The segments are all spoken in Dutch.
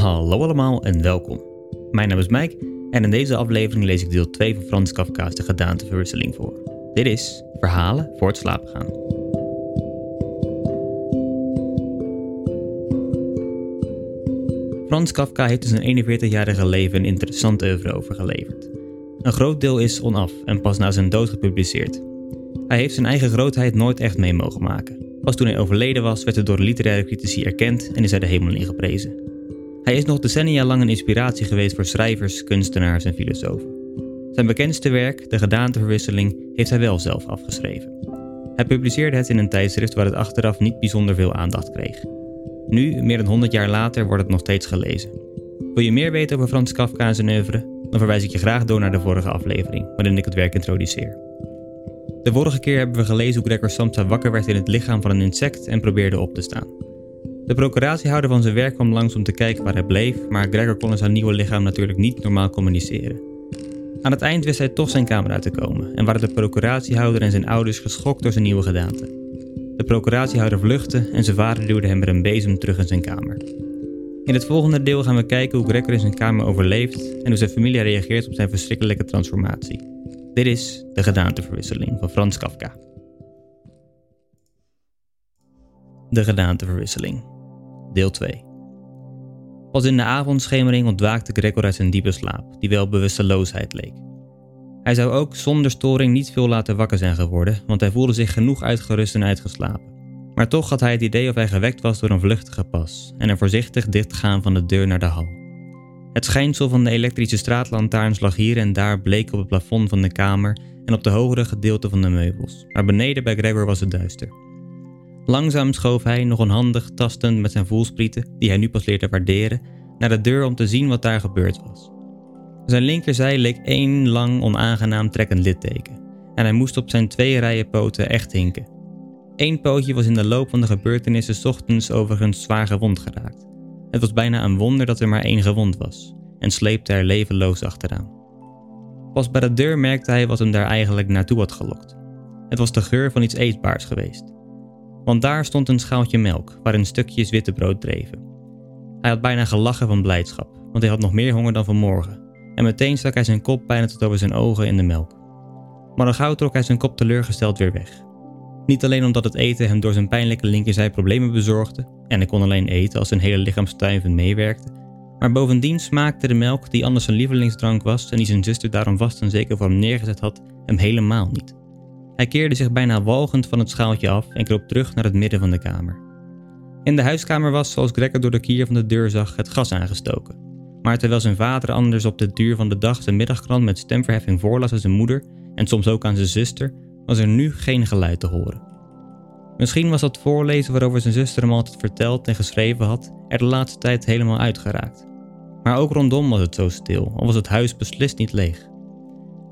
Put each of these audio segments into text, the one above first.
Hallo allemaal en welkom. Mijn naam is Mike en in deze aflevering lees ik deel 2 van Frans Kafka's De Gedaanteverwisseling voor. Dit is Verhalen voor het slapen gaan. Frans Kafka heeft in zijn 41-jarige leven een interessant oeuvre overgeleverd. Een groot deel is onaf en pas na zijn dood gepubliceerd. Hij heeft zijn eigen grootheid nooit echt mee mogen maken. Pas toen hij overleden was, werd hij door de literaire critici erkend en is hij de hemel ingeprezen. Hij is nog decennia lang een inspiratie geweest voor schrijvers, kunstenaars en filosofen. Zijn bekendste werk, De Gedaanteverwisseling, heeft hij wel zelf afgeschreven. Hij publiceerde het in een tijdschrift waar het achteraf niet bijzonder veel aandacht kreeg. Nu, meer dan 100 jaar later, wordt het nog steeds gelezen. Wil je meer weten over Frans Kafka en zijn oeuvre? Dan verwijs ik je graag door naar de vorige aflevering, waarin ik het werk introduceer. De vorige keer hebben we gelezen hoe Gregor Samsa wakker werd in het lichaam van een insect en probeerde op te staan. De procuratiehouder van zijn werk kwam langs om te kijken waar hij bleef, maar Gregor kon in zijn nieuwe lichaam natuurlijk niet normaal communiceren. Aan het eind wist hij toch zijn kamer uit te komen en waren de procuratiehouder en zijn ouders geschokt door zijn nieuwe gedaante. De procuratiehouder vluchtte en zijn vader duwde hem met een bezem terug in zijn kamer. In het volgende deel gaan we kijken hoe Gregor in zijn kamer overleeft en hoe zijn familie reageert op zijn verschrikkelijke transformatie. Dit is De Gedaanteverwisseling van Frans Kafka. De Gedaanteverwisseling, deel 2. Pas in de avondschemering ontwaakte Gregor uit zijn diepe slaap, die wel bewusteloosheid leek. Hij zou ook zonder storing niet veel later wakker zijn geworden, want hij voelde zich genoeg uitgerust en uitgeslapen. Maar toch had hij het idee of hij gewekt was door een vluchtige pas en een voorzichtig dichtgaan van de deur naar de hal. Het schijnsel van de elektrische straatlantaarns lag hier en daar bleek op het plafond van de kamer en op de hogere gedeelten van de meubels, maar beneden bij Gregor was het duister. Langzaam schoof hij, nog onhandig tastend met zijn voelsprieten, die hij nu pas leerde waarderen, naar de deur om te zien wat daar gebeurd was. Zijn linkerzij leek één lang onaangenaam trekkend litteken en hij moest op zijn twee rijen poten echt hinken. Eén pootje was in de loop van de gebeurtenissen ochtends overigens zwaar gewond geraakt. Het was bijna een wonder dat er maar één gewond was en sleepte er levenloos achteraan. Pas bij de deur merkte hij wat hem daar eigenlijk naartoe had gelokt. Het was de geur van iets eetbaars geweest. Want daar stond een schaaltje melk waarin stukjes witte brood dreven. Hij had bijna gelachen van blijdschap, want hij had nog meer honger dan vanmorgen. En meteen stak hij zijn kop bijna tot over zijn ogen in de melk. Maar al gauw trok hij zijn kop teleurgesteld weer weg. Niet alleen omdat het eten hem door zijn pijnlijke linkerzij problemen bezorgde, en hij kon alleen eten als zijn hele lichaam stuivend meewerkte, maar bovendien smaakte de melk, die anders zijn lievelingsdrank was en die zijn zuster daarom vast en zeker voor hem neergezet had, hem helemaal niet. Hij keerde zich bijna walgend van het schaaltje af en kroop terug naar het midden van de kamer. In de huiskamer was, zoals Gregor door de kier van de deur zag, het gas aangestoken. Maar terwijl zijn vader anders op de duur van de dag zijn middagkrant met stemverheffing voorlas aan zijn moeder en soms ook aan zijn zuster, was er nu geen geluid te horen. Misschien was dat voorlezen waarover zijn zuster hem altijd verteld en geschreven had, er de laatste tijd helemaal uitgeraakt. Maar ook rondom was het zo stil, al was het huis beslist niet leeg.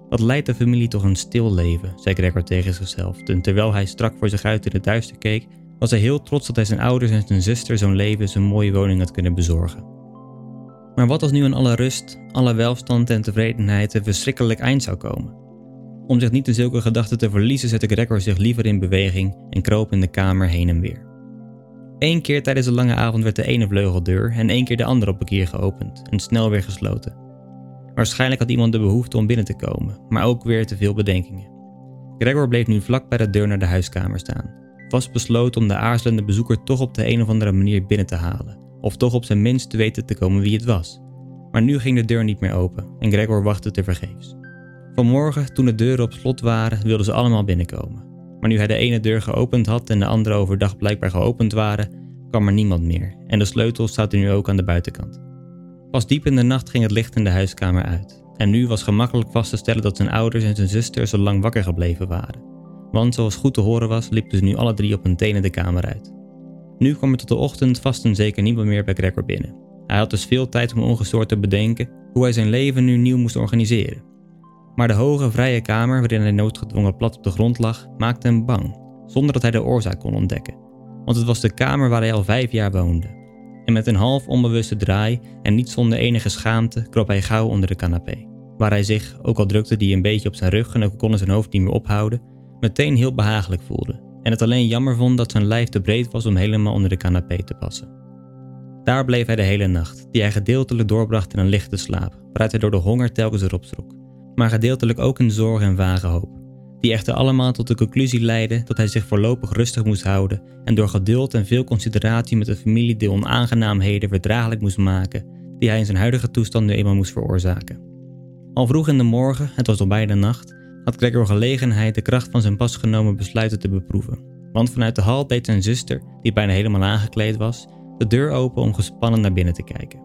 Wat leidt de familie toch een stil leven, zei Gregor tegen zichzelf. En terwijl hij strak voor zich uit in het duister keek, was hij heel trots dat hij zijn ouders en zijn zuster zo'n leven, zo'n mooie woning had kunnen bezorgen. Maar wat als nu in alle rust, alle welstand en tevredenheid een verschrikkelijk eind zou komen? Om zich niet in zulke gedachten te verliezen, zette Gregor zich liever in beweging en kroop in de kamer heen en weer. Eén keer tijdens de lange avond werd de ene vleugeldeur en één keer de andere op een keer geopend en snel weer gesloten. Waarschijnlijk had iemand de behoefte om binnen te komen, maar ook weer te veel bedenkingen. Gregor bleef nu vlak bij de deur naar de huiskamer staan, vast besloten om de aarzelende bezoeker toch op de een of andere manier binnen te halen, of toch op zijn minst te weten te komen wie het was. Maar nu ging de deur niet meer open en Gregor wachtte tevergeefs. Vanmorgen, toen de deuren op slot waren, wilden ze allemaal binnenkomen. Maar nu hij de ene deur geopend had en de andere overdag blijkbaar geopend waren, kwam er niemand meer en de sleutel staat nu ook aan de buitenkant. Pas diep in de nacht ging het licht in de huiskamer uit. En nu was gemakkelijk vast te stellen dat zijn ouders en zijn zuster zo lang wakker gebleven waren. Want zoals goed te horen was, liepen ze nu alle drie op hun tenen de kamer uit. Nu kwam er tot de ochtend vast en zeker niemand meer bij Gregor binnen. Hij had dus veel tijd om ongestoord te bedenken hoe hij zijn leven nu nieuw moest organiseren. Maar de hoge, vrije kamer waarin hij noodgedwongen plat op de grond lag, maakte hem bang, zonder dat hij de oorzaak kon ontdekken. Want het was de kamer waar hij al vijf jaar woonde. En met een half onbewuste draai en niet zonder enige schaamte kroop hij gauw onder de canapé. Waar hij zich, ook al drukte die een beetje op zijn rug en ook kon zijn hoofd niet meer ophouden, meteen heel behagelijk voelde. En het alleen jammer vond dat zijn lijf te breed was om helemaal onder de canapé te passen. Daar bleef hij de hele nacht, die hij gedeeltelijk doorbracht in een lichte slaap, waaruit hij door de honger telkens erop schrok. Maar gedeeltelijk ook in zorg en vage hoop, die echter allemaal tot de conclusie leidden dat hij zich voorlopig rustig moest houden en door geduld en veel consideratie met de familie de onaangenaamheden verdraaglijk moest maken die hij in zijn huidige toestand nu eenmaal moest veroorzaken. Al vroeg in de morgen, het was al bijna nacht, had Gregor gelegenheid de kracht van zijn pas genomen besluiten te beproeven. Want vanuit de hal deed zijn zuster, die bijna helemaal aangekleed was, de deur open om gespannen naar binnen te kijken.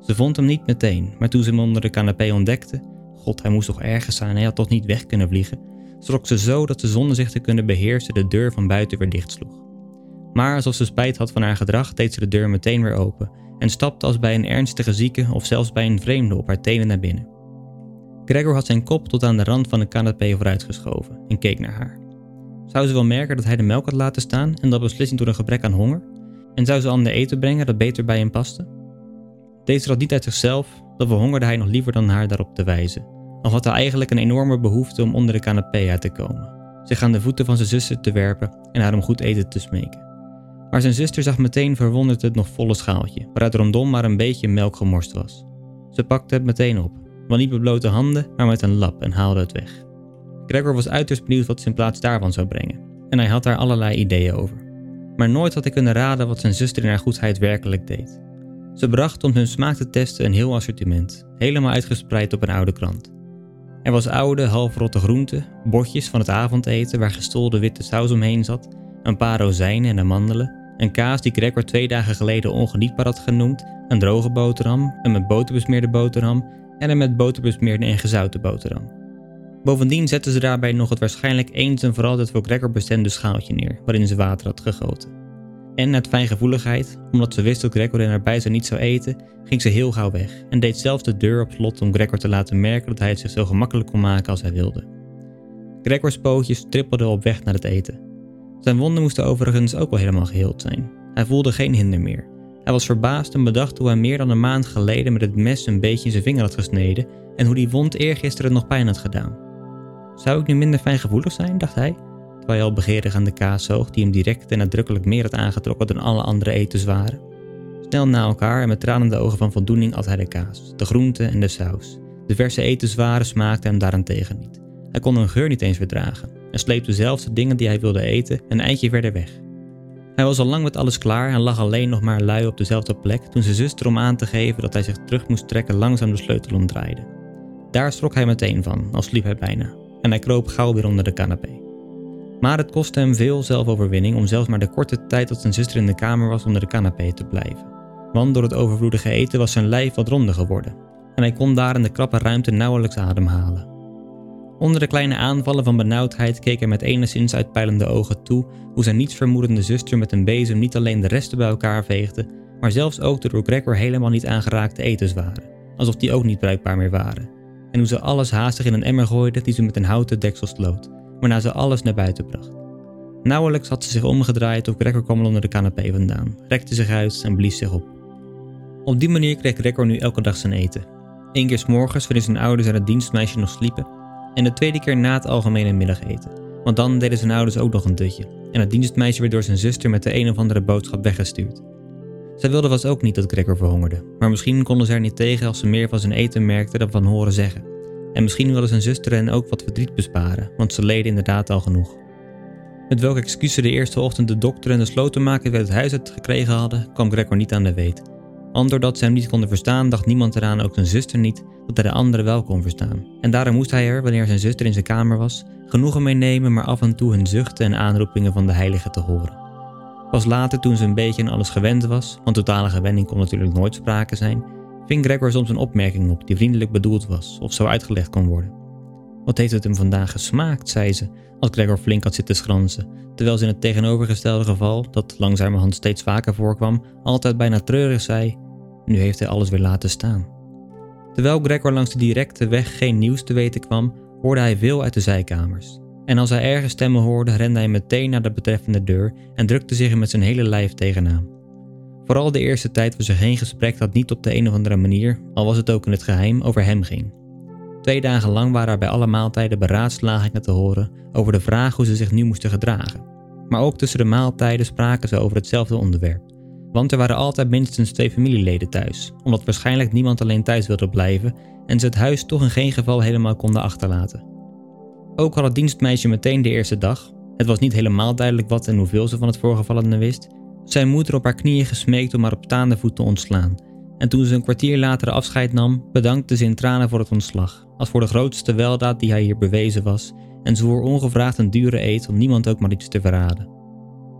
Ze vond hem niet meteen, maar toen ze hem onder de canapé ontdekte, god hij moest toch ergens zijn, hij had toch niet weg kunnen vliegen, schrok ze zo dat ze zonder zich te kunnen beheersen de deur van buiten weer dichtsloeg. Maar alsof ze spijt had van haar gedrag, deed ze de deur meteen weer open en stapte als bij een ernstige zieke of zelfs bij een vreemde op haar tenen naar binnen. Gregor had zijn kop tot aan de rand van de canapé vooruitgeschoven en keek naar haar. Zou ze wel merken dat hij de melk had laten staan en dat beslissing door een gebrek aan honger? En zou ze ander eten brengen dat beter bij hem paste? Deed ze dat niet uit zichzelf, dan verhongerde hij nog liever dan haar daarop te wijzen. Al had hij eigenlijk een enorme behoefte om onder de canapé uit te komen, zich aan de voeten van zijn zuster te werpen en haar om goed eten te smeken. Maar zijn zuster zag meteen verwonderd het nog volle schaaltje, waaruit rondom maar een beetje melk gemorst was. Ze pakte het meteen op, maar niet met blote handen, maar met een lap en haalde het weg. Gregor was uiterst benieuwd wat ze in plaats daarvan zou brengen, en hij had daar allerlei ideeën over. Maar nooit had hij kunnen raden wat zijn zuster in haar goedheid werkelijk deed. Ze bracht om hun smaak te testen een heel assortiment, helemaal uitgespreid op een oude krant. Er was oude, halfrotte groenten, bordjes van het avondeten waar gestolde witte saus omheen zat, een paar rozijnen en amandelen, een kaas die Gregor twee dagen geleden ongenietbaar had genoemd, een droge boterham, een met boter besmeerde boterham en een met boter besmeerde en gezouten boterham. Bovendien zetten ze daarbij nog het waarschijnlijk eens en voor altijd voor Gregor bestemde schaaltje neer, waarin ze water had gegoten. En uit fijngevoeligheid, omdat ze wist dat Gregor in haar bijzijn niet zou eten, ging ze heel gauw weg en deed zelfs de deur op slot om Gregor te laten merken dat hij het zich zo gemakkelijk kon maken als hij wilde. Gregors pootjes trippelden op weg naar het eten. Zijn wonden moesten overigens ook wel helemaal geheeld zijn. Hij voelde geen hinder meer. Hij was verbaasd en bedacht hoe hij meer dan een maand geleden met het mes een beetje in zijn vinger had gesneden en hoe die wond eergisteren nog pijn had gedaan. Zou ik nu minder fijngevoelig zijn, dacht hij, hij al begeerig aan de kaas zoog die hem direct en nadrukkelijk meer had aangetrokken dan alle andere etens waren. Snel na elkaar en met tranende ogen van voldoening at hij de kaas, de groenten en de saus. De verse etenswaren smaakten hem daarentegen niet. Hij kon hun geur niet eens verdragen en sleepte zelfs de dingen die hij wilde eten een eindje verder weg. Hij was al lang met alles klaar en lag alleen nog maar lui op dezelfde plek toen zijn zuster om aan te geven dat hij zich terug moest trekken langzaam de sleutel omdraaide. Daar schrok hij meteen van, al sliep hij bijna, en hij kroop gauw weer onder de canapé. Maar het kostte hem veel zelfoverwinning om zelfs maar de korte tijd dat zijn zuster in de kamer was onder de canapé te blijven. Want door het overvloedige eten was zijn lijf wat ronder geworden en hij kon daar in de krappe ruimte nauwelijks ademhalen. Onder de kleine aanvallen van benauwdheid keek hij met enigszins uitpeilende ogen toe hoe zijn nietsvermoedende zuster met een bezem niet alleen de resten bij elkaar veegde, maar zelfs ook de door Gregor helemaal niet aangeraakte etens waren, alsof die ook niet bruikbaar meer waren. En hoe ze alles haastig in een emmer gooide die ze met een houten deksel sloot, waarna ze alles naar buiten bracht. Nauwelijks had ze zich omgedraaid of Gregor kwam onder de canapé vandaan, rekte zich uit en blies zich op. Op die manier kreeg Gregor nu elke dag zijn eten. Eén keer s morgens wanneer zijn ouders en het dienstmeisje nog sliepen, en de tweede keer na het algemene middageten. Want dan deden zijn ouders ook nog een dutje. En het dienstmeisje werd door zijn zuster met de een of andere boodschap weggestuurd. Zij wilde was ook niet dat Gregor verhongerde, maar misschien konden ze er niet tegen als ze meer van zijn eten merkte dan van horen zeggen. En misschien wilde zijn zuster hen ook wat verdriet besparen, want ze leden inderdaad al genoeg. Met welke excuus ze de eerste ochtend de dokter en de slotenmaker weer het huis uit gekregen hadden, kwam Gregor niet aan de weet. Want doordat ze hem niet konden verstaan, dacht niemand eraan, ook zijn zuster niet, dat hij de anderen wel kon verstaan. En daarom moest hij er, wanneer zijn zuster in zijn kamer was, genoegen meenemen, maar af en toe hun zuchten en aanroepingen van de heilige te horen. Pas later, toen ze een beetje aan alles gewend was, want totale gewenning kon natuurlijk nooit sprake zijn, ving Gregor soms een opmerking op die vriendelijk bedoeld was of zo uitgelegd kon worden. Wat heeft het hem vandaag gesmaakt, zei ze, als Gregor flink had zitten schransen, terwijl ze in het tegenovergestelde geval, dat langzamerhand steeds vaker voorkwam, altijd bijna treurig zei: Nu heeft hij alles weer laten staan. Terwijl Gregor langs de directe weg geen nieuws te weten kwam, hoorde hij veel uit de zijkamers. En als hij ergens stemmen hoorde, rende hij meteen naar de betreffende deur en drukte zich er met zijn hele lijf tegenaan. Vooral de eerste tijd was er geen gesprek dat niet op de een of andere manier, al was het ook in het geheim, over hem ging. Twee dagen lang waren er bij alle maaltijden beraadslagingen te horen over de vraag hoe ze zich nu moesten gedragen. Maar ook tussen de maaltijden spraken ze over hetzelfde onderwerp. Want er waren altijd minstens twee familieleden thuis, omdat waarschijnlijk niemand alleen thuis wilde blijven en ze het huis toch in geen geval helemaal konden achterlaten. Ook had het dienstmeisje meteen de eerste dag, het was niet helemaal duidelijk wat en hoeveel ze van het voorgevallene wist, zijn moeder op haar knieën gesmeekt om haar op staande voet te ontslaan. En toen ze een kwartier later afscheid nam, bedankte ze in tranen voor het ontslag, als voor de grootste weldaad die hij hier bewezen was, en zwoer ongevraagd een dure eet om niemand ook maar iets te verraden.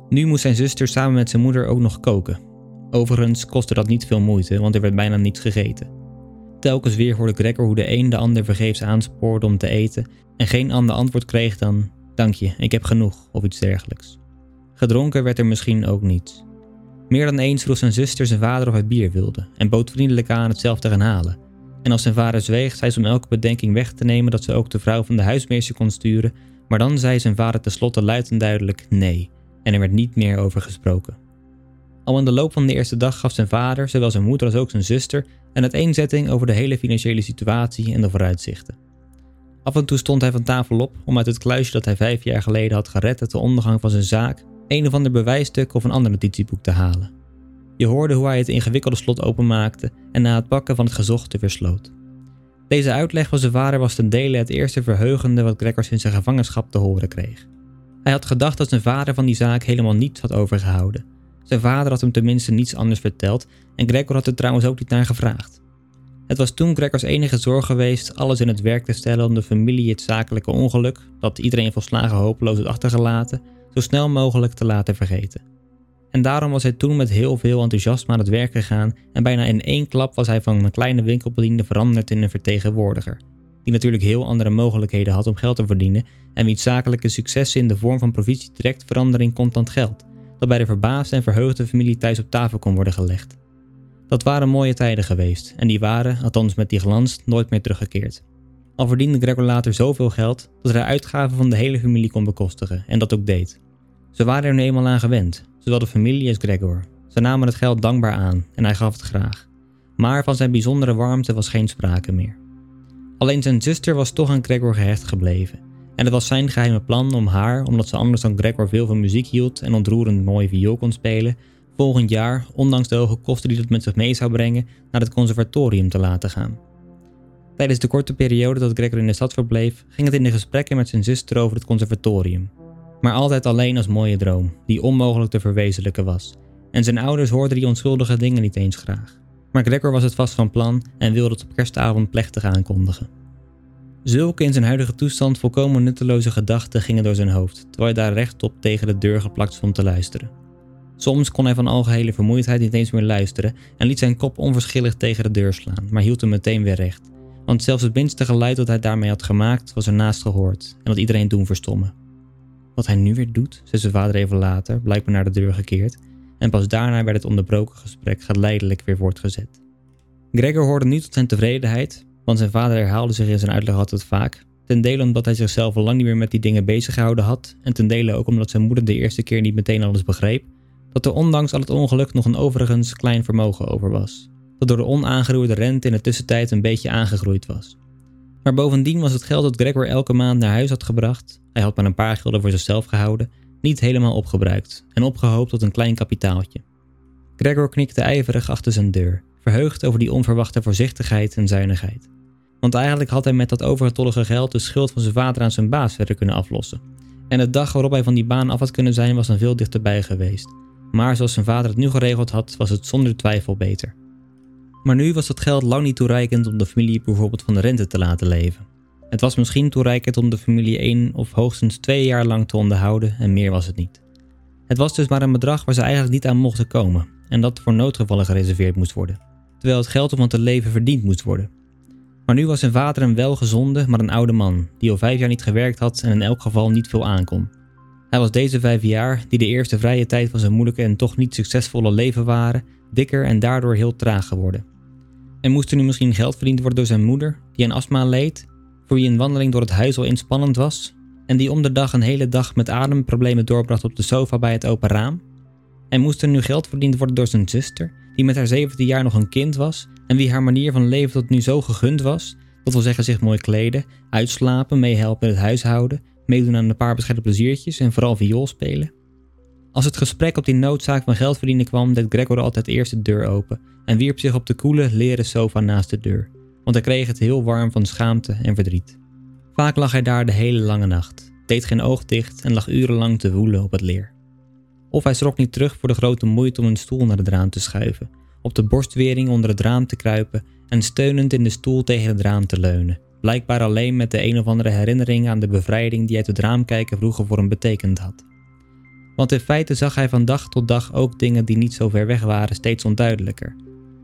Nu moest zijn zuster samen met zijn moeder ook nog koken. Overigens kostte dat niet veel moeite, want er werd bijna niets gegeten. Telkens weer hoorde Gregor hoe de een de ander vergeefs aanspoorde om te eten en geen ander antwoord kreeg dan: Dank je, ik heb genoeg of iets dergelijks. Gedronken werd er misschien ook niet. Meer dan eens vroeg zijn zuster zijn vader of hij bier wilde en bood vriendelijk aan het zelf te gaan halen. En als zijn vader zweeg, zei ze om elke bedenking weg te nemen dat ze ook de vrouw van de huismeester kon sturen, maar dan zei zijn vader tenslotte luid en duidelijk nee, en er werd niet meer over gesproken. Al in de loop van de eerste dag gaf zijn vader, zowel zijn moeder als ook zijn zuster, een uiteenzetting over de hele financiële situatie en de vooruitzichten. Af en toe stond hij van tafel op om uit het kluisje dat hij vijf jaar geleden had gered uit de ondergang van zijn zaak een of ander bewijsstuk of een ander notitieboek te halen. Je hoorde hoe hij het ingewikkelde slot openmaakte en na het pakken van het gezochte weer sloot. Deze uitleg van zijn vader was ten dele het eerste verheugende wat Gregor in zijn gevangenschap te horen kreeg. Hij had gedacht dat zijn vader van die zaak helemaal niets had overgehouden. Zijn vader had hem tenminste niets anders verteld en Gregor had er trouwens ook niet naar gevraagd. Het was toen Gregors enige zorg geweest alles in het werk te stellen om de familie het zakelijke ongeluk, dat iedereen volslagen hopeloos had achtergelaten, zo snel mogelijk te laten vergeten. En daarom was hij toen met heel veel enthousiasme aan het werk gegaan en bijna in één klap was hij van een kleine winkelbediende veranderd in een vertegenwoordiger, die natuurlijk heel andere mogelijkheden had om geld te verdienen en wiens zakelijke successen in de vorm van provisie direct veranderen in contant geld, dat bij de verbaasde en verheugde familie thuis op tafel kon worden gelegd. Dat waren mooie tijden geweest en die waren, althans met die glans, nooit meer teruggekeerd. Al verdiende Gregor later zoveel geld dat hij uitgaven van de hele familie kon bekostigen en dat ook deed. Ze waren er nu eenmaal aan gewend, zowel de familie als Gregor. Ze namen het geld dankbaar aan en hij gaf het graag. Maar van zijn bijzondere warmte was geen sprake meer. Alleen zijn zuster was toch aan Gregor gehecht gebleven. En het was zijn geheime plan om haar, omdat ze anders dan Gregor veel van muziek hield en ontroerend mooi viool kon spelen, volgend jaar, ondanks de hoge kosten die dat met zich mee zou brengen, naar het conservatorium te laten gaan. Tijdens de korte periode dat Gregor in de stad verbleef, ging het in de gesprekken met zijn zuster over het conservatorium. Maar altijd alleen als mooie droom, die onmogelijk te verwezenlijken was. En zijn ouders hoorden die onschuldige dingen niet eens graag. Maar Gregor was het vast van plan en wilde het op kerstavond plechtig aankondigen. Zulke in zijn huidige toestand volkomen nutteloze gedachten gingen door zijn hoofd, terwijl hij daar rechtop tegen de deur geplakt stond te luisteren. Soms kon hij van algehele vermoeidheid niet eens meer luisteren en liet zijn kop onverschillig tegen de deur slaan, maar hield hem meteen weer recht. Want zelfs het minste geluid dat hij daarmee had gemaakt was ernaast gehoord en dat iedereen doen verstommen. Wat hij nu weer doet, zei zijn vader even later, blijkbaar naar de deur gekeerd, en pas daarna werd het onderbroken gesprek geleidelijk weer voortgezet. Gregor hoorde niet tot zijn tevredenheid, want zijn vader herhaalde zich in zijn uitleg altijd vaak, ten dele omdat hij zichzelf al lang niet meer met die dingen bezig gehouden had, en ten dele ook omdat zijn moeder de eerste keer niet meteen alles begreep, dat er ondanks al het ongeluk nog een overigens klein vermogen over was, dat door de onaangeroerde rente in de tussentijd een beetje aangegroeid was. Maar bovendien was het geld dat Gregor elke maand naar huis had gebracht, hij had maar een paar gulden voor zichzelf gehouden, niet helemaal opgebruikt en opgehoopt tot een klein kapitaaltje. Gregor knikte ijverig achter zijn deur, verheugd over die onverwachte voorzichtigheid en zuinigheid. Want eigenlijk had hij met dat overgetollige geld de schuld van zijn vader aan zijn baas verder kunnen aflossen. En de dag waarop hij van die baan af had kunnen zijn was dan veel dichterbij geweest. Maar zoals zijn vader het nu geregeld had, was het zonder twijfel beter. Maar nu was dat geld lang niet toereikend om de familie bijvoorbeeld van de rente te laten leven. Het was misschien toereikend om de familie één of hoogstens twee jaar lang te onderhouden en meer was het niet. Het was dus maar een bedrag waar ze eigenlijk niet aan mochten komen en dat voor noodgevallen gereserveerd moest worden, terwijl het geld om van te leven verdiend moest worden. Maar nu was zijn vader een welgezonde, maar een oude man, die al vijf jaar niet gewerkt had en in elk geval niet veel aankon. Hij was deze vijf jaar, die de eerste vrije tijd van zijn moeilijke en toch niet succesvolle leven waren, dikker en daardoor heel traag geworden. En moest er nu misschien geld verdiend worden door zijn moeder, die aan astma leed, voor wie een wandeling door het huis al inspannend was, en die om de dag een hele dag met ademproblemen doorbracht op de sofa bij het open raam? En moest er nu geld verdiend worden door zijn zuster, die met haar 17 jaar nog een kind was en wie haar manier van leven tot nu zo gegund was, dat wil zeggen zich mooi kleden, uitslapen, meehelpen in het huishouden, meedoen aan een paar bescheiden pleziertjes en vooral viool spelen? Als het gesprek op die noodzaak van geld verdienen kwam, deed Gregor altijd eerst de deur open en wierp zich op de koele, leren sofa naast de deur, want hij kreeg het heel warm van schaamte en verdriet. Vaak lag hij daar de hele lange nacht, deed geen oog dicht en lag urenlang te woelen op het leer. Of hij schrok niet terug voor de grote moeite om een stoel naar het raam te schuiven, op de borstwering onder het raam te kruipen en steunend in de stoel tegen het raam te leunen, blijkbaar alleen met de een of andere herinnering aan de bevrijding die uit het raam kijken vroeger voor hem betekend had. Want in feite zag hij van dag tot dag ook dingen die niet zo ver weg waren steeds onduidelijker.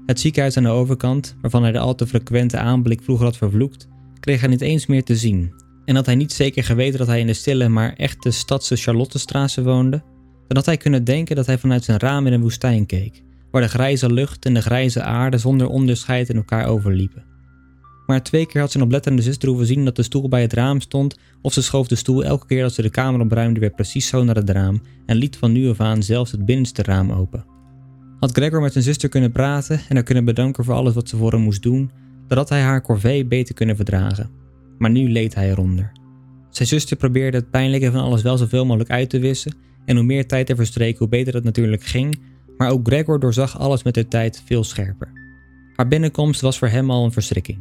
Het ziekenhuis aan de overkant, waarvan hij de al te frequente aanblik vroeger had vervloekt, kreeg hij niet eens meer te zien. En had hij niet zeker geweten dat hij in de stille maar echte stadse Charlottestraße woonde, dan had hij kunnen denken dat hij vanuit zijn raam in een woestijn keek, waar de grijze lucht en de grijze aarde zonder onderscheid in elkaar overliepen. Maar twee keer had zijn oplettende zuster hoeven zien dat de stoel bij het raam stond, of ze schoof de stoel elke keer dat ze de kamer opruimde weer precies zo naar het raam en liet van nu af aan zelfs het binnenste raam open. Had Gregor met zijn zuster kunnen praten en haar kunnen bedanken voor alles wat ze voor hem moest doen, dan had hij haar corvée beter kunnen verdragen. Maar nu leed hij eronder. Zijn zuster probeerde het pijnlijke van alles wel zoveel mogelijk uit te wissen, en hoe meer tijd er verstreek, hoe beter het natuurlijk ging, maar ook Gregor doorzag alles met de tijd veel scherper. Haar binnenkomst was voor hem al een verschrikking.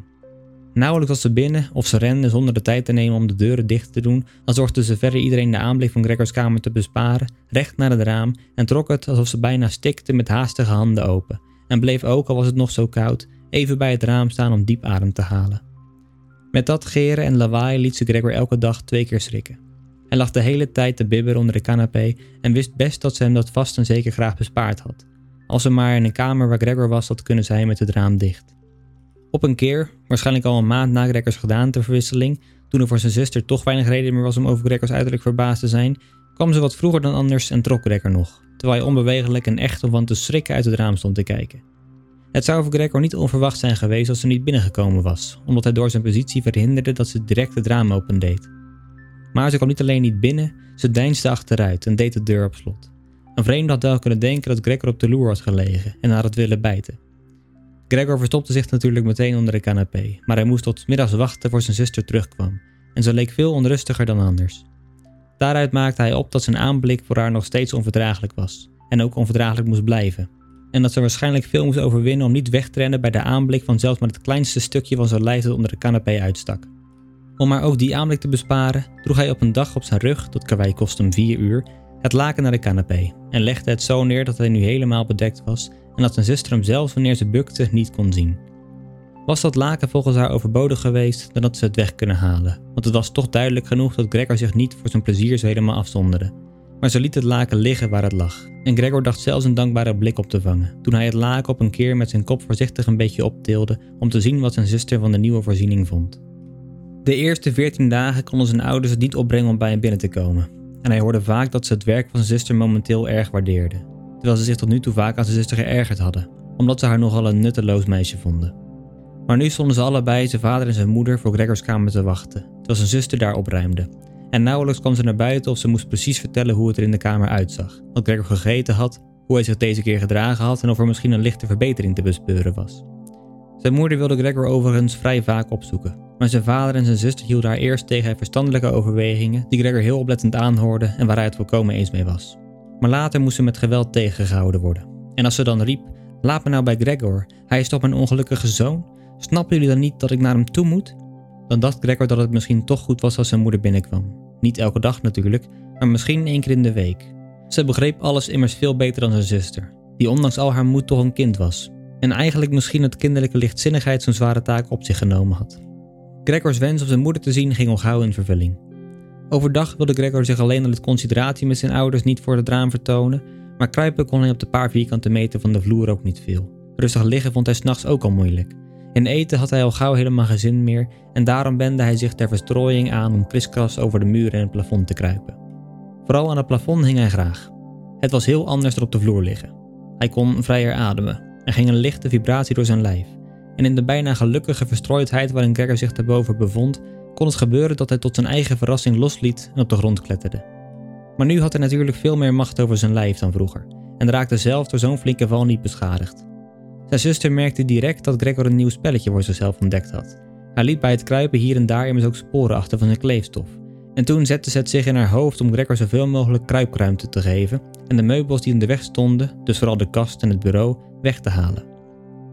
Nauwelijks was ze binnen of ze rende zonder de tijd te nemen om de deuren dicht te doen, dan zorgde ze verder iedereen de aanblik van Gregors kamer te besparen, recht naar het raam en trok het alsof ze bijna stikte met haastige handen open, en bleef ook, al was het nog zo koud, even bij het raam staan om diep adem te halen. Met dat geren en lawaai liet ze Gregor elke dag twee keer schrikken. Hij lag de hele tijd te bibberen onder de canapé en wist best dat ze hem dat vast en zeker graag bespaard had. Als ze maar in een kamer waar Gregor was had kunnen zijn met het raam dicht. Op een keer, waarschijnlijk al een maand na Gregors gedaanteverwisseling, toen er voor zijn zuster toch weinig reden meer was om over Gregors uiterlijk verbaasd te zijn, kwam ze wat vroeger dan anders en trok Gregor nog, terwijl hij onbewegelijk en echt om van te schrikken uit het raam stond te kijken. Het zou voor Gregor niet onverwacht zijn geweest als ze niet binnengekomen was, omdat hij door zijn positie verhinderde dat ze direct het raam opendeed. Maar ze kwam niet alleen niet binnen, ze deinsde achteruit en deed de deur op slot. Een vreemde had wel kunnen denken dat Gregor op de loer had gelegen en haar had willen bijten. Gregor verstopte zich natuurlijk meteen onder de canapé, maar hij moest tot middags wachten voor zijn zuster terugkwam en ze leek veel onrustiger dan anders. Daaruit maakte hij op dat zijn aanblik voor haar nog steeds onverdraaglijk was en ook onverdraaglijk moest blijven. En dat ze waarschijnlijk veel moest overwinnen om niet weg te rennen bij de aanblik van zelfs maar het kleinste stukje van zijn lijf dat onder de canapé uitstak. Om maar ook die aanblik te besparen, droeg hij op een dag op zijn rug, tot karwei kost hem vier uur, het laken naar de canapé en legde het zo neer dat hij nu helemaal bedekt was en dat zijn zuster hem zelfs wanneer ze bukte niet kon zien. Was dat laken volgens haar overbodig geweest, dan had ze het weg kunnen halen, want het was toch duidelijk genoeg dat Gregor zich niet voor zijn plezier zo helemaal afzonderde. Maar ze liet het laken liggen waar het lag, en Gregor dacht zelfs een dankbare blik op te vangen, toen hij het laken op een keer met zijn kop voorzichtig een beetje optilde om te zien wat zijn zuster van de nieuwe voorziening vond. De eerste veertien dagen konden zijn ouders het niet opbrengen om bij hem binnen te komen, en hij hoorde vaak dat ze het werk van zijn zuster momenteel erg waardeerden, terwijl ze zich tot nu toe vaak aan zijn zuster geërgerd hadden, omdat ze haar nogal een nutteloos meisje vonden. Maar nu stonden ze allebei, zijn vader en zijn moeder, voor Gregors kamer te wachten, terwijl zijn zuster daar opruimde. En nauwelijks kwam ze naar buiten of ze moest precies vertellen hoe het er in de kamer uitzag, wat Gregor gegeten had, hoe hij zich deze keer gedragen had en of er misschien een lichte verbetering te bespeuren was. Zijn moeder wilde Gregor overigens vrij vaak opzoeken, maar zijn vader en zijn zuster hielden haar eerst tegen verstandelijke overwegingen die Gregor heel oplettend aanhoorde en waar hij het volkomen eens mee was. Maar later moest ze met geweld tegengehouden worden. En als ze dan riep: Laat me nou bij Gregor, hij is toch mijn ongelukkige zoon? Snappen jullie dan niet dat ik naar hem toe moet? Dan dacht Gregor dat het misschien toch goed was als zijn moeder binnenkwam. Niet elke dag natuurlijk, maar misschien één keer in de week. Ze begreep alles immers veel beter dan zijn zuster, die ondanks al haar moed toch een kind was. En eigenlijk misschien het kinderlijke lichtzinnigheid zo'n zware taak op zich genomen had. Gregors wens om zijn moeder te zien ging al gauw in vervulling. Overdag wilde Gregor zich alleen uit concentratie met zijn ouders niet voor het raam vertonen, maar kruipen kon hij op de paar vierkante meter van de vloer ook niet veel. Rustig liggen vond hij s'nachts ook al moeilijk. In eten had hij al gauw helemaal geen zin meer en daarom wendde hij zich ter verstrooiing aan om kriskras over de muren en het plafond te kruipen. Vooral aan het plafond hing hij graag. Het was heel anders dan op de vloer liggen. Hij kon vrijer ademen. Er ging een lichte vibratie door zijn lijf. En in de bijna gelukkige verstrooidheid waarin Gregor zich daarboven bevond, kon het gebeuren dat hij tot zijn eigen verrassing losliet en op de grond kletterde. Maar nu had hij natuurlijk veel meer macht over zijn lijf dan vroeger en raakte zelf door zo'n flinke val niet beschadigd. Zijn zuster merkte direct dat Gregor een nieuw spelletje voor zichzelf ontdekt had. Hij liet bij het kruipen hier en daar immers ook sporen achter van zijn kleefstof. En toen zette ze het zich in haar hoofd om Gregor zoveel mogelijk kruipruimte te geven en de meubels die in de weg stonden, dus vooral de kast en het bureau, weg te halen.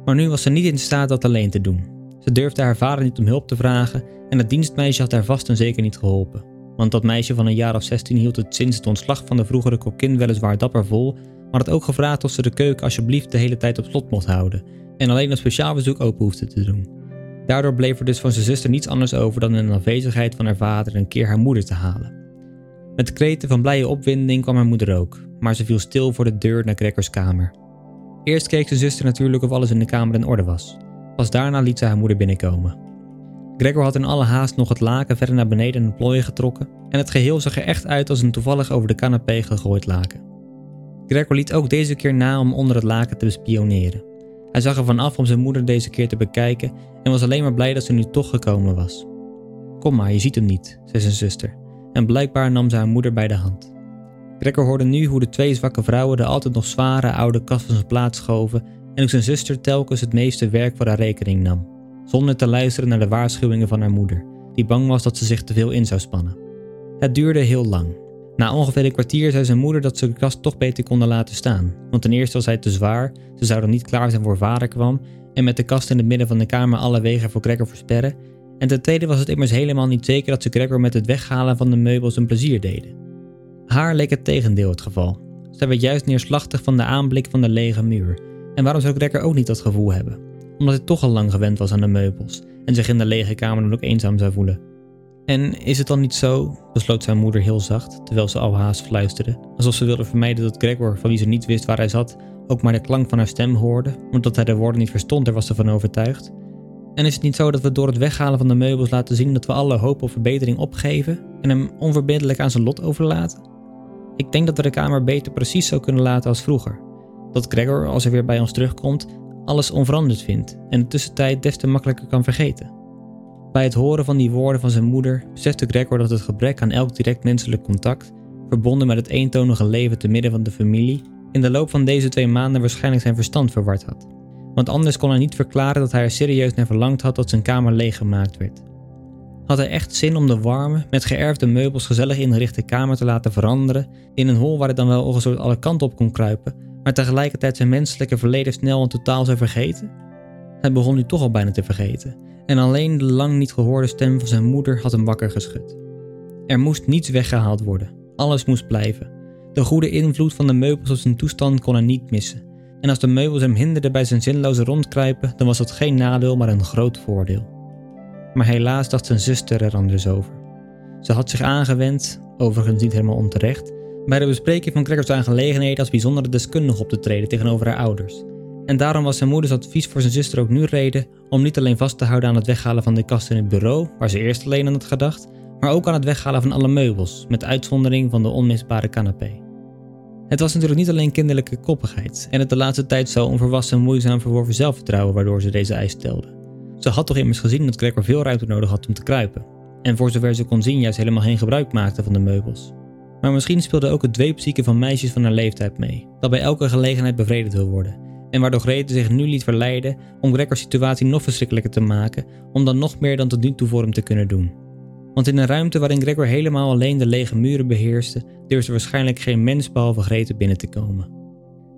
Maar nu was ze niet in staat dat alleen te doen. Ze durfde haar vader niet om hulp te vragen en het dienstmeisje had haar vast en zeker niet geholpen. Want dat meisje van een jaar of 16 hield het sinds het ontslag van de vroegere kokkin weliswaar dapper vol, maar had ook gevraagd of ze de keuken alsjeblieft de hele tijd op slot mocht houden en alleen op speciaal bezoek open hoefde te doen. Daardoor bleef er dus van zijn zuster niets anders over dan in de afwezigheid van haar vader een keer haar moeder te halen. Met kreten van blije opwinding kwam haar moeder ook, maar ze viel stil voor de deur naar Gregors kamer. Eerst keek zijn zuster natuurlijk of alles in de kamer in orde was. Pas daarna liet ze haar moeder binnenkomen. Gregor had in alle haast nog het laken verder naar beneden in de plooien getrokken en het geheel zag er echt uit als een toevallig over de canapé gegooid laken. Gregor liet ook deze keer na om onder het laken te bespioneren. Hij zag ervan af om zijn moeder deze keer te bekijken en was alleen maar blij dat ze nu toch gekomen was. Kom maar, je ziet hem niet, zei zijn zuster, en blijkbaar nam ze haar moeder bij de hand. Gregor hoorde nu hoe de twee zwakke vrouwen de altijd nog zware oude kast van zijn plaats schoven en hoe zijn zuster telkens het meeste werk voor haar rekening nam, zonder te luisteren naar de waarschuwingen van haar moeder, die bang was dat ze zich te veel in zou spannen. Het duurde heel lang. Na ongeveer een kwartier zei zijn moeder dat ze de kast toch beter konden laten staan, want ten eerste was hij te zwaar, ze zouden niet klaar zijn voor vader kwam en met de kast in het midden van de kamer alle wegen voor Gregor versperren, en ten tweede was het immers helemaal niet zeker dat ze Gregor met het weghalen van de meubels een plezier deden. Haar leek het tegendeel het geval. Zij werd juist neerslachtig van de aanblik van de lege muur. En waarom zou Gregor ook niet dat gevoel hebben? Omdat hij toch al lang gewend was aan de meubels en zich in de lege kamer dan ook eenzaam zou voelen. En is het dan niet zo, besloot zijn moeder heel zacht, terwijl ze al haast fluisterde, alsof ze wilde vermijden dat Gregor, van wie ze niet wist waar hij zat, ook maar de klank van haar stem hoorde, omdat hij de woorden niet verstond, daar was ze van overtuigd. En is het niet zo dat we door het weghalen van de meubels laten zien dat we alle hoop op verbetering opgeven en hem onverbiddelijk aan zijn lot overlaten? Ik denk dat we de kamer beter precies zo kunnen laten als vroeger. Dat Gregor, als hij weer bij ons terugkomt, alles onveranderd vindt en de tussentijd des te makkelijker kan vergeten. Bij het horen van die woorden van zijn moeder besefte Gregor dat het gebrek aan elk direct menselijk contact, verbonden met het eentonige leven te midden van de familie, in de loop van deze twee maanden waarschijnlijk zijn verstand verward had. Want anders kon hij niet verklaren dat hij er serieus naar verlangd had dat zijn kamer leeggemaakt werd. Had hij echt zin om de warme, met geërfde meubels gezellig ingerichte kamer te laten veranderen in een hol waar hij dan wel ongezocht alle kanten op kon kruipen, maar tegelijkertijd zijn menselijke verleden snel en totaal zou vergeten? Hij begon nu toch al bijna te vergeten, en alleen de lang niet gehoorde stem van zijn moeder had hem wakker geschud. Er moest niets weggehaald worden, alles moest blijven. De goede invloed van de meubels op zijn toestand kon hij niet missen. En als de meubels hem hinderden bij zijn zinloze rondkruipen, dan was dat geen nadeel, maar een groot voordeel. Maar helaas dacht zijn zuster er anders over. Ze had zich aangewend, overigens niet helemaal onterecht, bij de bespreking van Gregors aangelegenheden als bijzondere deskundige op te treden tegenover haar ouders. En daarom was zijn moeders advies voor zijn zuster ook nu reden om niet alleen vast te houden aan het weghalen van de kast in het bureau, waar ze eerst alleen aan had gedacht, maar ook aan het weghalen van alle meubels, met uitzondering van de onmisbare canapé. Het was natuurlijk niet alleen kinderlijke koppigheid en het de laatste tijd zo onverwassen en moeizaam verworven zelfvertrouwen waardoor ze deze eis stelde. Ze had toch immers gezien dat Gregor veel ruimte nodig had om te kruipen, en voor zover ze kon zien juist helemaal geen gebruik maakte van de meubels. Maar misschien speelde ook het dweepzieke van meisjes van haar leeftijd mee, dat bij elke gelegenheid bevredigd wil worden, en waardoor Grete zich nu liet verleiden om Gregors situatie nog verschrikkelijker te maken, om dan nog meer dan tot nu toe voor hem te kunnen doen. Want in een ruimte waarin Gregor helemaal alleen de lege muren beheerste, durfde waarschijnlijk geen mens behalve Grete binnen te komen.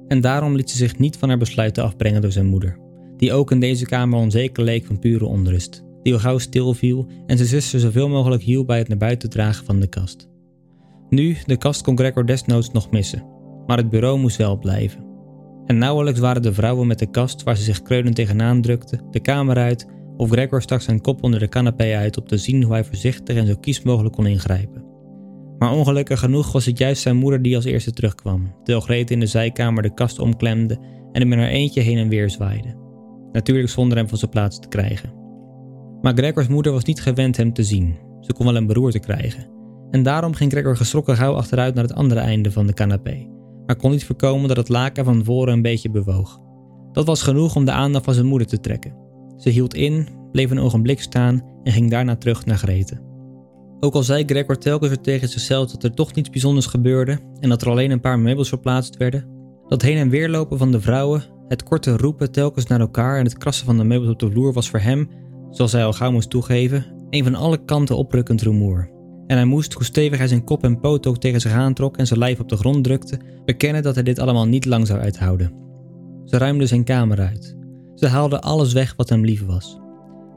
En daarom liet ze zich niet van haar besluiten afbrengen door zijn moeder, die ook in deze kamer onzeker leek van pure onrust, die al gauw stilviel en zijn zuster zoveel mogelijk hielp bij het naar buiten dragen van de kast. Nu, de kast kon Gregor desnoods nog missen, maar het bureau moest wel blijven. En nauwelijks waren de vrouwen met de kast waar ze zich kreunend tegenaan drukte, de kamer uit, of Gregor stak zijn kop onder de canapé uit om te zien hoe hij voorzichtig en zo kies mogelijk kon ingrijpen. Maar ongelukkig genoeg was het juist zijn moeder die als eerste terugkwam, terwijl Grete in de zijkamer de kast omklemde en hem in haar eentje heen en weer zwaaide. natuurlijk zonder hem van zijn plaats te krijgen. Maar Gregors moeder was niet gewend hem te zien. Ze kon wel een beroerte krijgen. En daarom ging Gregor geschrokken gauw achteruit naar het andere einde van de canapé, maar kon niet voorkomen dat het laken van voren een beetje bewoog. Dat was genoeg om de aandacht van zijn moeder te trekken. Ze hield in, bleef een ogenblik staan en ging daarna terug naar Grete. Ook al zei Gregor telkens weer tegen zichzelf dat er toch niets bijzonders gebeurde en dat er alleen een paar meubels verplaatst werden, dat heen en weer lopen van de vrouwen, het korte roepen telkens naar elkaar en het krassen van de meubels op de vloer was voor hem, zoals hij al gauw moest toegeven, een van alle kanten oprukkend rumoer. En hij moest, hoe stevig hij zijn kop en poot ook tegen zich aantrok en zijn lijf op de grond drukte, bekennen dat hij dit allemaal niet lang zou uithouden. Ze ruimden zijn kamer uit. Ze haalden alles weg wat hem lief was.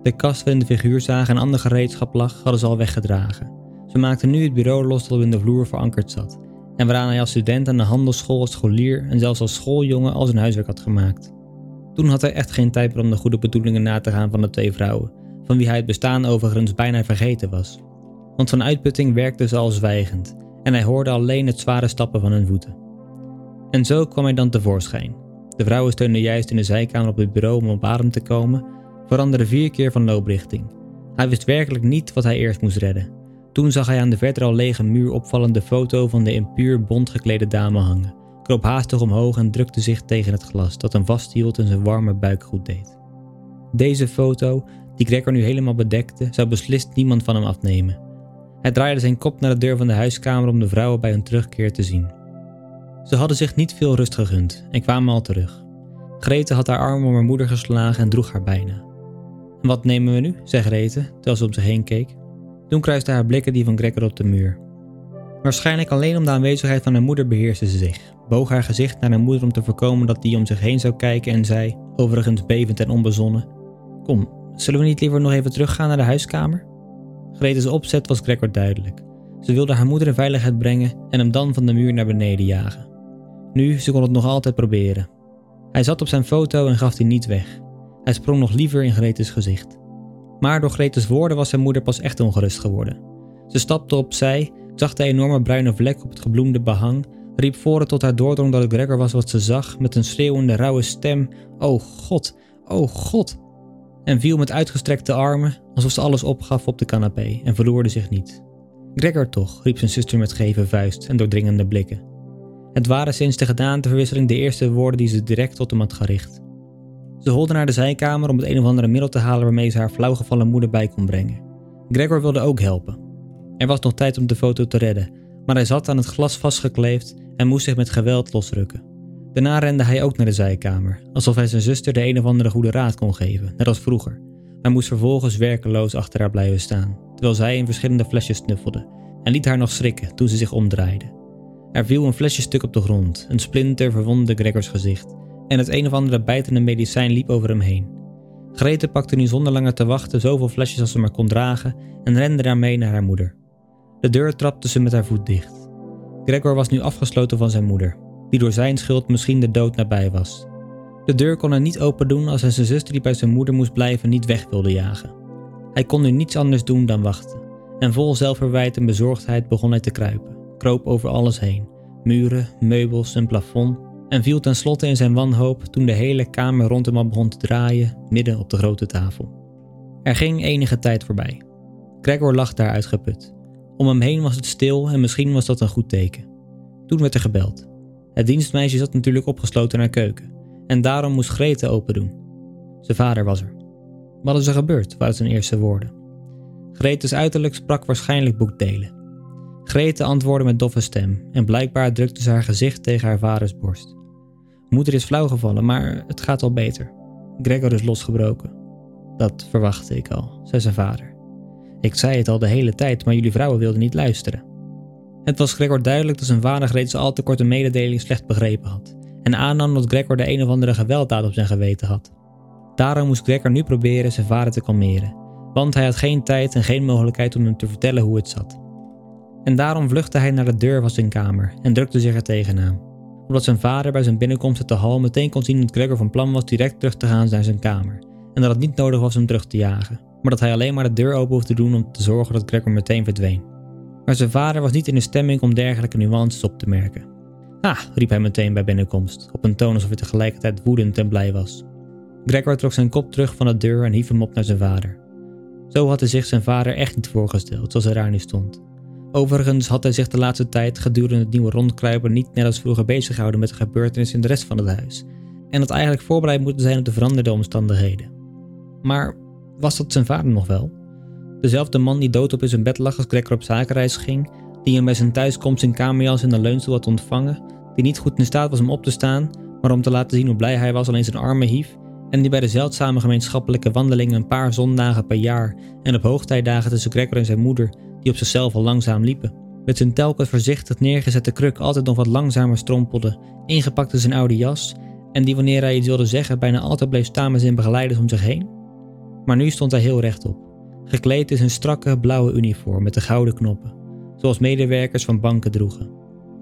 De kast waarin de figuurzaag en ander gereedschap lag, hadden ze al weggedragen. Ze maakten nu het bureau los dat op in de vloer verankerd zat, en waaraan hij als student aan de handelsschool, als scholier en zelfs als schooljongen al zijn huiswerk had gemaakt. Toen had hij echt geen tijd meer om de goede bedoelingen na te gaan van de twee vrouwen, van wie hij het bestaan overigens bijna vergeten was. Want van uitputting werkte ze al zwijgend, en hij hoorde alleen het zware stappen van hun voeten. En zo kwam hij dan tevoorschijn. De vrouwen steunden juist in de zijkamer op het bureau om op adem te komen, veranderde vier keer van looprichting. Hij wist werkelijk niet wat hij eerst moest redden. Toen zag hij aan de verder al lege muur opvallende foto van de in puur bont geklede dame hangen, kroop haastig omhoog en drukte zich tegen het glas dat hem vasthield en zijn warme buik goed deed. Deze foto, die Gregor nu helemaal bedekte, zou beslist niemand van hem afnemen. Hij draaide zijn kop naar de deur van de huiskamer om de vrouwen bij hun terugkeer te zien. Ze hadden zich niet veel rust gegund en kwamen al terug. Grete had haar arm om haar moeder geslagen en droeg haar bijna. Wat nemen we nu? zei Grete, terwijl ze om zich heen keek. Toen kruiste haar blikken die van Gregor op de muur. Waarschijnlijk alleen om de aanwezigheid van haar moeder beheerste ze zich, boog haar gezicht naar haar moeder om te voorkomen dat die om zich heen zou kijken en zei, overigens bevend en onbezonnen: Kom, zullen we niet liever nog even teruggaan naar de huiskamer? Grete's opzet was Gregor duidelijk. Ze wilde haar moeder in veiligheid brengen en hem dan van de muur naar beneden jagen. Nu, ze kon het nog altijd proberen. Hij zat op zijn foto en gaf die niet weg. Hij sprong nog liever in Gretes gezicht. Maar door Gretes woorden was zijn moeder pas echt ongerust geworden. Ze stapte opzij, zag de enorme bruine vlek op het gebloemde behang, riep voor tot haar doordrong dat het Gregor was wat ze zag, met een schreeuwende, rauwe stem: Oh God, oh God! En viel met uitgestrekte armen, alsof ze alles opgaf op de canapé en verloorde zich niet. Gregor toch, riep zijn zuster met geve vuist en doordringende blikken. Het waren sinds de gedaanteverwisseling de eerste woorden die ze direct tot hem had gericht. Ze holde naar de zijkamer om het een of andere middel te halen waarmee ze haar flauwgevallen moeder bij kon brengen. Gregor wilde ook helpen. Er was nog tijd om de foto te redden, maar hij zat aan het glas vastgekleefd en moest zich met geweld losrukken. Daarna rende hij ook naar de zijkamer, alsof hij zijn zuster de een of andere goede raad kon geven, net als vroeger. Hij moest vervolgens werkeloos achter haar blijven staan, terwijl zij in verschillende flesjes snuffelde en liet haar nog schrikken toen ze zich omdraaide. Er viel een flesjestuk op de grond, een splinter verwondde Gregors gezicht en het een of andere bijtende medicijn liep over hem heen. Grete pakte nu zonder langer te wachten zoveel flesjes als ze maar kon dragen en rende daarmee naar haar moeder. De deur trapte ze met haar voet dicht. Gregor was nu afgesloten van zijn moeder, die door zijn schuld misschien de dood nabij was. De deur kon hij niet open doen als hij zijn zuster die bij zijn moeder moest blijven niet weg wilde jagen. Hij kon nu niets anders doen dan wachten, en vol zelfverwijt en bezorgdheid begon hij te kruipen, kroop over alles heen, muren, meubels en plafond, en viel tenslotte in zijn wanhoop toen de hele kamer rond hem al begon te draaien, midden op de grote tafel. Er ging enige tijd voorbij. Gregor lag daar uitgeput. Om hem heen was het stil en misschien was dat een goed teken. Toen werd er gebeld. Het dienstmeisje zat natuurlijk opgesloten in haar keuken en daarom moest Grete open doen. Zijn vader was er. Wat is er gebeurd, waren zijn eerste woorden. Gretes uiterlijk sprak waarschijnlijk boekdelen. Grete antwoordde met doffe stem en blijkbaar drukte ze haar gezicht tegen haar vaders borst. Moeder is flauwgevallen, maar het gaat al beter. Gregor is losgebroken. Dat verwachtte ik al, zei zijn vader. Ik zei het al de hele tijd, maar jullie vrouwen wilden niet luisteren. Het was Gregor duidelijk dat zijn vader reeds al te korte mededeling slecht begrepen had en aannam dat Gregor de een of andere gewelddaad op zijn geweten had. Daarom moest Gregor nu proberen zijn vader te kalmeren, want hij had geen tijd en geen mogelijkheid om hem te vertellen hoe het zat. En daarom vluchtte hij naar de deur van zijn kamer en drukte zich er tegenaan, omdat zijn vader bij zijn binnenkomst uit de hal meteen kon zien dat Gregor van plan was direct terug te gaan naar zijn kamer en dat het niet nodig was hem terug te jagen, maar dat hij alleen maar de deur open hoefde te doen om te zorgen dat Gregor meteen verdween. Maar zijn vader was niet in de stemming om dergelijke nuances op te merken. Ah, riep hij meteen bij binnenkomst, op een toon alsof hij tegelijkertijd woedend en blij was. Gregor trok zijn kop terug van de deur en hief hem op naar zijn vader. Zo had hij zich zijn vader echt niet voorgesteld, zoals hij daar nu stond. Overigens had hij zich de laatste tijd gedurende het nieuwe rondkruipen niet net als vroeger bezig gehouden met de gebeurtenissen in de rest van het huis. En had eigenlijk voorbereid moeten zijn op de veranderde omstandigheden. Maar was dat zijn vader nog wel? Dezelfde man die dood op in zijn bed lag als Gregor op zakenreis ging, die hem bij zijn thuiskomst in kamerjas in de leunstoel had ontvangen, die niet goed in staat was om op te staan, maar om te laten zien hoe blij hij was alleen zijn armen hief, en die bij de zeldzame gemeenschappelijke wandelingen een paar zondagen per jaar en op hoogtijdagen tussen Gregor en zijn moeder, die op zichzelf al langzaam liepen, met zijn telkens voorzichtig neergezette kruk altijd nog wat langzamer strompelde, ingepakt in zijn oude jas, en die wanneer hij iets wilde zeggen bijna altijd bleef staan met zijn begeleiders om zich heen. Maar nu stond hij heel rechtop, gekleed in zijn strakke blauwe uniform met de gouden knoppen, zoals medewerkers van banken droegen.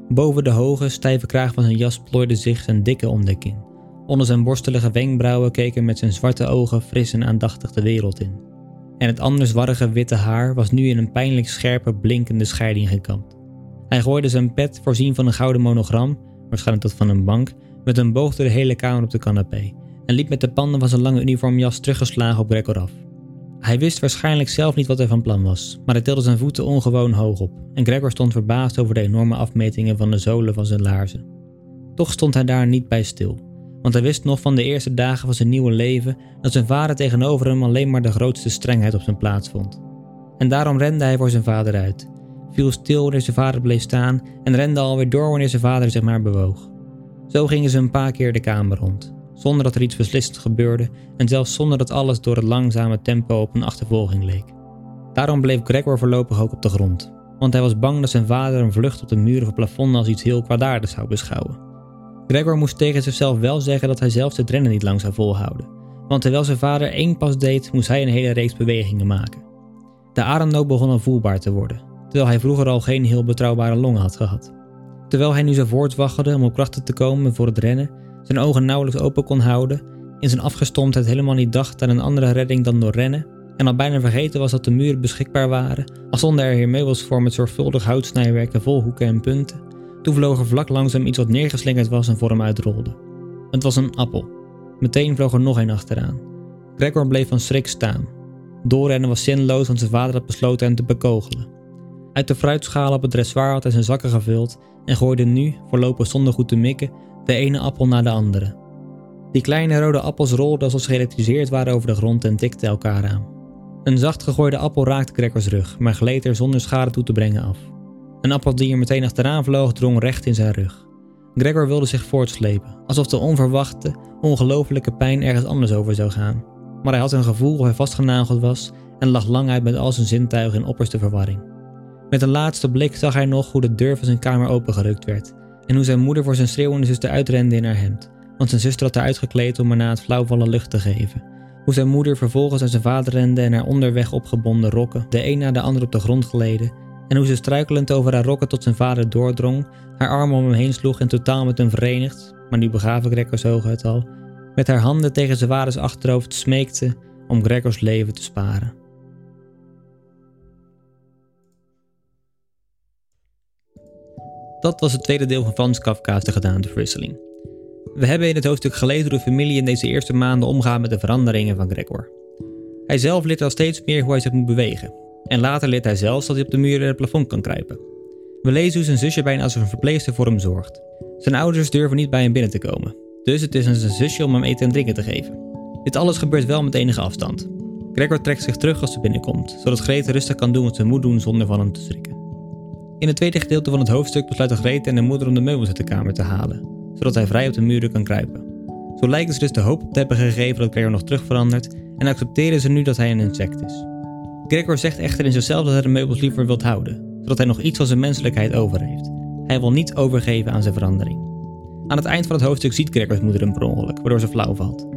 Boven de hoge, stijve kraag van zijn jas plooide zich zijn dikke ondekkin. Onder zijn borstelige wenkbrauwen hij met zijn zwarte ogen fris en aandachtig de wereld in. En het anders warrige witte haar was nu in een pijnlijk scherpe, blinkende scheiding gekamd. Hij gooide zijn pet, voorzien van een gouden monogram, waarschijnlijk dat van een bank, met een boog door de hele kamer op de canapé en liep met de panden van zijn lange uniformjas teruggeslagen op Gregor af. Hij wist waarschijnlijk zelf niet wat hij van plan was, maar hij tilde zijn voeten ongewoon hoog op en Gregor stond verbaasd over de enorme afmetingen van de zolen van zijn laarzen. Toch stond hij daar niet bij stil, want hij wist nog van de eerste dagen van zijn nieuwe leven dat zijn vader tegenover hem alleen maar de grootste strengheid op zijn plaats vond. En daarom rende hij voor zijn vader uit, viel stil wanneer zijn vader bleef staan en rende alweer door wanneer zijn vader zich maar bewoog. Zo gingen ze een paar keer de kamer rond, zonder dat er iets beslissend gebeurde en zelfs zonder dat alles door het langzame tempo op een achtervolging leek. Daarom bleef Gregor voorlopig ook op de grond, want hij was bang dat zijn vader een vlucht op de muren of plafond als iets heel kwaadaardigs zou beschouwen. Gregor moest tegen zichzelf wel zeggen dat hij zelfs het rennen niet lang zou volhouden, want terwijl zijn vader één pas deed, moest hij een hele reeks bewegingen maken. De ademnood begon al voelbaar te worden, terwijl hij vroeger al geen heel betrouwbare longen had gehad. Terwijl hij nu zo voortwaggelde om op krachten te komen voor het rennen, zijn ogen nauwelijks open kon houden, in zijn afgestomptheid helemaal niet dacht aan een andere redding dan door rennen, en al bijna vergeten was dat de muren beschikbaar waren, al stonden er hier meubels voor met zorgvuldig houtsnijwerken vol hoeken en punten, toen vloog er vlak langs hem iets wat neergeslingerd was en voor hem uitrolde. Het was een appel. Meteen vloog er nog een achteraan. Gregor bleef van schrik staan. Doorrennen was zinloos, want zijn vader had besloten hem te bekogelen. Uit de fruitschaal op het dressoir had hij zijn zakken gevuld en gooide nu, voorlopig zonder goed te mikken, de ene appel na de andere. Die kleine rode appels rolden alsof ze geëlektriseerd waren over de grond en tikten elkaar aan. Een zacht gegooide appel raakte Gregors rug, maar gleed er zonder schade toe te brengen af. Een appel die er meteen achteraan vloog drong recht in zijn rug. Gregor wilde zich voortslepen, alsof de onverwachte, ongelofelijke pijn ergens anders over zou gaan. Maar hij had een gevoel of hij vastgenageld was en lag lang uit met al zijn zintuigen in opperste verwarring. Met een laatste blik zag hij nog hoe de deur van zijn kamer opengerukt werd en hoe zijn moeder voor zijn schreeuwende zuster uitrende in haar hemd, want zijn zuster had haar uitgekleed om haar na het flauwvallen lucht te geven. Hoe zijn moeder vervolgens aan zijn vader rende en haar onderweg opgebonden rokken de een na de ander op de grond gleden en hoe ze struikelend over haar rokken tot zijn vader doordrong, haar armen om hem heen sloeg en totaal met hem verenigd, maar nu begaven Gregors het al, met haar handen tegen zijn vaders achterhoofd smeekte om Gregors leven te sparen. Dat was het tweede deel van Frans Kafka's De Gedaante Verwisseling. We hebben in het hoofdstuk gelezen hoe de familie in deze eerste maanden omgaat met de veranderingen van Gregor. Hij zelf leert al steeds meer hoe hij zich moet bewegen, en later leert hij zelfs dat hij op de muren en het plafond kan kruipen. We lezen hoe zijn zusje bijna als een verpleegster voor hem zorgt. Zijn ouders durven niet bij hem binnen te komen, dus het is aan zijn zusje om hem eten en drinken te geven. Dit alles gebeurt wel met enige afstand. Gregor trekt zich terug als ze binnenkomt, zodat Grete rustig kan doen wat ze moet doen zonder van hem te schrikken. In het tweede gedeelte van het hoofdstuk besluiten Grete en de moeder om de meubels uit de kamer te halen, zodat hij vrij op de muren kan kruipen. Zo lijken ze dus de hoop op te hebben gegeven dat Gregor nog terug verandert en accepteren ze nu dat hij een insect is. Gregor zegt echter in zichzelf dat hij de meubels liever wilt houden, zodat hij nog iets van zijn menselijkheid over heeft. Hij wil niet overgeven aan zijn verandering. Aan het eind van het hoofdstuk ziet Gregors moeder hem per ongeluk, waardoor ze flauw valt.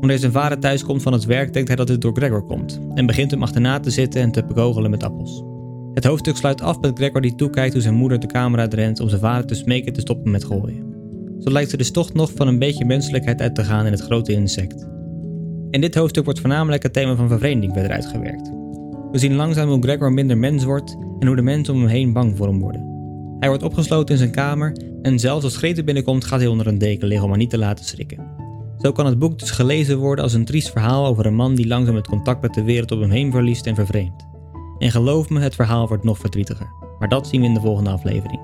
Wanneer zijn vader thuis komt van het werk, denkt hij dat het door Gregor komt en begint hem achterna te zitten en te bekogelen met appels. Het hoofdstuk sluit af met Gregor die toekijkt hoe zijn moeder de kamer uitrent om zijn vader te smeken te stoppen met gooien. Zo lijkt ze dus toch nog van een beetje menselijkheid uit te gaan in het grote insect. In dit hoofdstuk wordt voornamelijk het thema van vervreemding verder uitgewerkt. We zien langzaam hoe Gregor minder mens wordt en hoe de mensen om hem heen bang voor hem worden. Hij wordt opgesloten in zijn kamer en zelfs als Grete binnenkomt gaat hij onder een deken liggen om haar niet te laten schrikken. Zo kan het boek dus gelezen worden als een triest verhaal over een man die langzaam het contact met de wereld op hem heen verliest en vervreemdt. En geloof me, het verhaal wordt nog verdrietiger. Maar dat zien we in de volgende aflevering.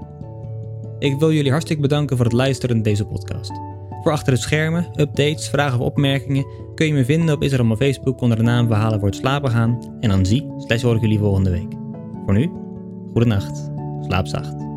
Ik wil jullie hartstikke bedanken voor het luisteren naar deze podcast. Voor achter de schermen, updates, vragen of opmerkingen kun je me vinden op Instagram of Facebook onder de naam Verhalen voor het slapen gaan. En dan zie, hoor ik jullie volgende week. Voor nu, goede nacht, slaap zacht.